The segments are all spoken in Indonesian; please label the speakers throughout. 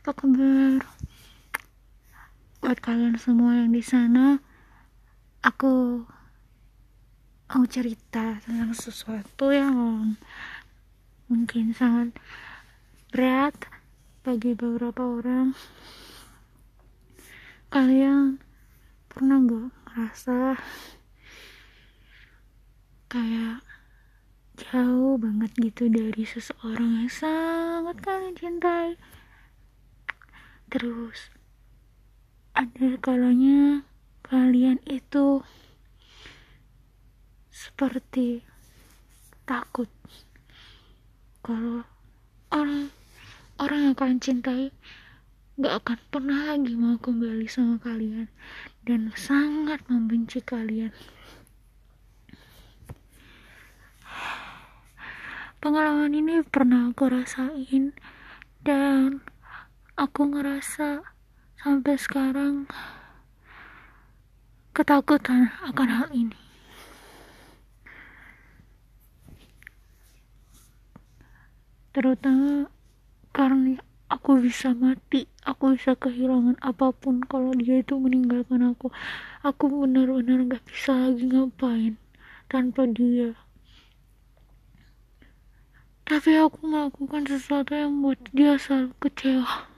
Speaker 1: apa kabar? Buat kalian semua yang di sana aku mau cerita tentang sesuatu yang mungkin sangat berat bagi beberapa orang. Kalian pernah gak ngerasa kayak jauh banget gitu dari seseorang yang sangat kalian cintai terus ada kalanya kalian itu seperti takut kalau orang orang yang kalian cintai gak akan pernah lagi mau kembali sama kalian dan sangat membenci kalian. Pengalaman ini pernah aku rasain dan aku ngerasa sampai sekarang ketakutan akan hal ini. Terutama karena aku bisa mati aku bisa kehilangan apa pun kalau dia itu meninggalkan aku. Aku benar-benar gak bisa lagi ngapain tanpa dia. Tapi aku melakukan sesuatu yang membuat dia selalu kecewa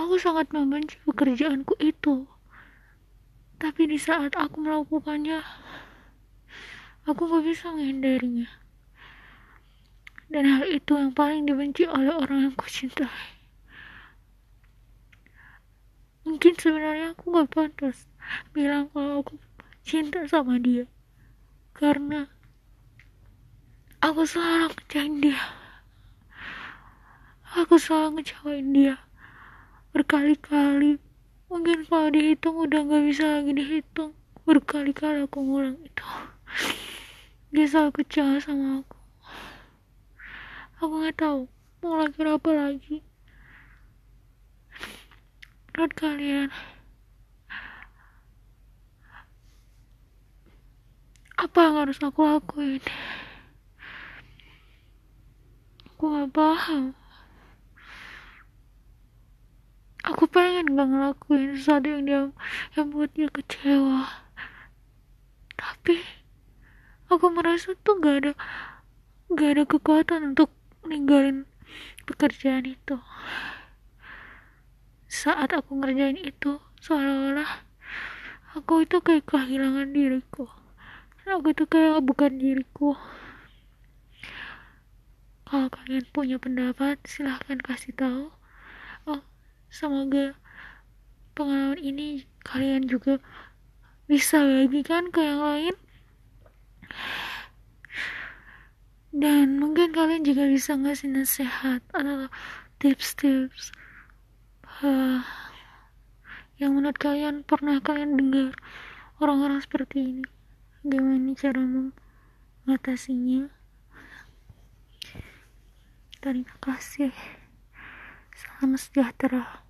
Speaker 1: aku sangat membenci pekerjaanku itu. Tapi di saat aku melakukannya aku gak bisa menghindarinya. Dan hal itu yang paling dibenci oleh orang yang kucintai. Mungkin sebenarnya aku gak pantas bilang kalau aku cinta sama dia. Karena aku selalu ngecewain dia. Aku selalu ngecewain dia berkali-kali. Mungkin kalau dihitung udah gak bisa lagi dihitung. Berkali-kali aku ngulang itu. Dia selalu kecewa sama aku. Aku gak tahu mau lagi apa lagi. Menurut kalian apa yang harus aku lakuin? Aku gak paham aku pengen gak ngelakuin sesuatu yang dia yang buat dia kecewa. Tapi aku merasa tuh gak ada gak ada kekuatan untuk ninggalin pekerjaan itu. Saat aku ngerjain itu seolah-olah aku itu kayak kehilangan diriku. Aku itu kayak bukan diriku. Kalau kalian punya pendapat silahkan kasih tahu semoga pengalaman ini kalian juga bisa bagikan ke yang lain? Dan mungkin kalian juga bisa ngasih nasihat atau tips-tips uh, yang menurut kalian pernah kalian dengar orang-orang seperti ini? Gimana cara mengatasinya Terima kasih. Salam sejahtera.